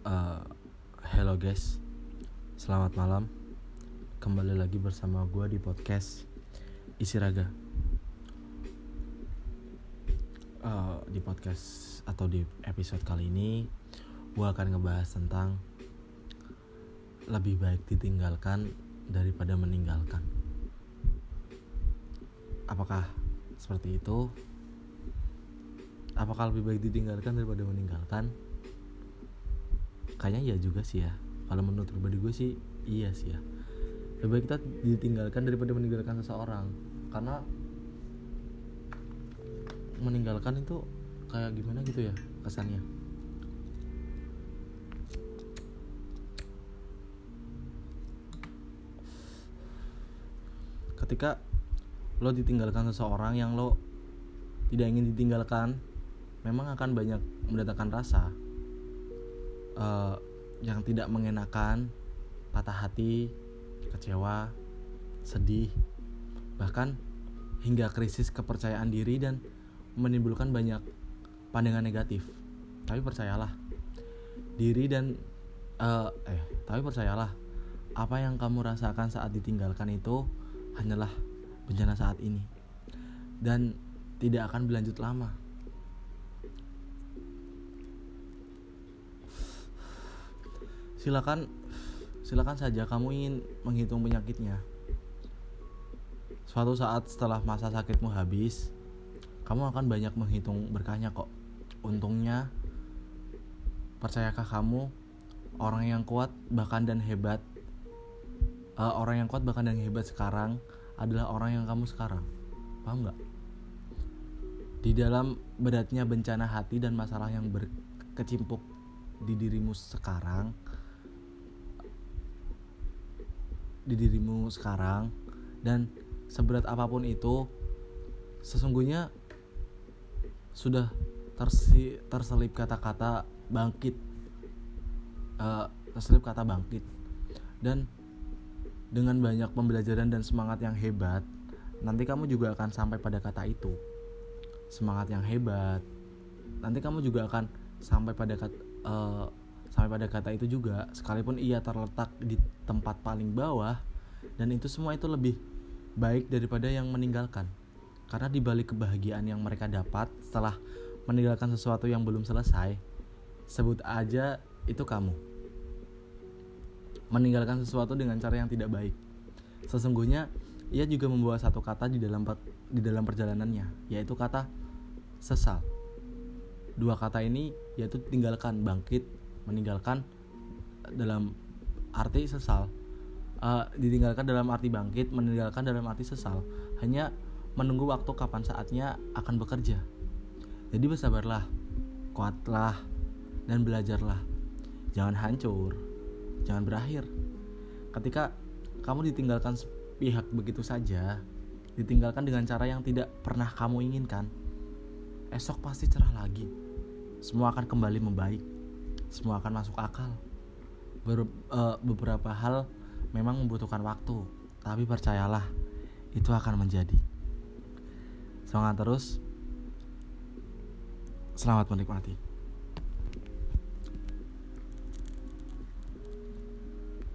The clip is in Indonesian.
Uh, hello guys, selamat malam. Kembali lagi bersama gue di podcast Isi Raga. Uh, di podcast atau di episode kali ini, gue akan ngebahas tentang lebih baik ditinggalkan daripada meninggalkan. Apakah seperti itu? Apakah lebih baik ditinggalkan daripada meninggalkan? Kayaknya iya juga sih ya. Kalau menurut pribadi gue sih iya sih ya. Lebih baik kita ditinggalkan daripada meninggalkan seseorang. Karena meninggalkan itu kayak gimana gitu ya kesannya? Ketika lo ditinggalkan seseorang yang lo tidak ingin ditinggalkan memang akan banyak mendatangkan rasa uh, yang tidak mengenakan, patah hati, kecewa, sedih, bahkan hingga krisis kepercayaan diri dan menimbulkan banyak pandangan negatif. Tapi percayalah, diri dan uh, eh tapi percayalah, apa yang kamu rasakan saat ditinggalkan itu hanyalah bencana saat ini dan tidak akan berlanjut lama. Silakan silakan saja kamu ingin menghitung penyakitnya. Suatu saat setelah masa sakitmu habis, kamu akan banyak menghitung berkahnya kok. Untungnya, percayakah kamu orang yang kuat bahkan dan hebat, uh, orang yang kuat bahkan dan hebat sekarang adalah orang yang kamu sekarang. Paham nggak? Di dalam beratnya bencana hati dan masalah yang berkecimpuk di dirimu sekarang, di dirimu sekarang. Dan seberat apa pun itu sesungguhnya sudah tersi, terselip kata-kata bangkit. Uh, terselip kata bangkit. Dan dengan banyak pembelajaran dan semangat yang hebat nanti kamu juga akan sampai pada kata itu. Semangat yang hebat. Nanti kamu juga akan sampai pada kata uh, sampai pada kata itu juga sekalipun ia terletak di tempat paling bawah dan itu semua itu lebih baik daripada yang meninggalkan. Karena di balik kebahagiaan yang mereka dapat setelah meninggalkan sesuatu yang belum selesai sebut aja itu kamu. Meninggalkan sesuatu dengan cara yang tidak baik. Sesungguhnya ia juga membawa satu kata di dalam di dalam perjalanannya yaitu kata sesal. Dua kata ini yaitu tinggalkan bangkit meninggalkan dalam arti sesal. Uh, ditinggalkan dalam arti bangkit meninggalkan dalam arti sesal. Hanya menunggu waktu kapan saatnya akan bekerja. Jadi bersabarlah kuatlah dan belajarlah. Jangan hancur jangan berakhir. Ketika kamu ditinggalkan pihak begitu saja ditinggalkan dengan cara yang tidak pernah kamu inginkan esok pasti cerah lagi. Semua akan kembali membaik semua akan masuk akal. Ber, uh, beberapa hal memang membutuhkan waktu, tapi percayalah, itu akan menjadi. Semangat terus. Selamat menikmati.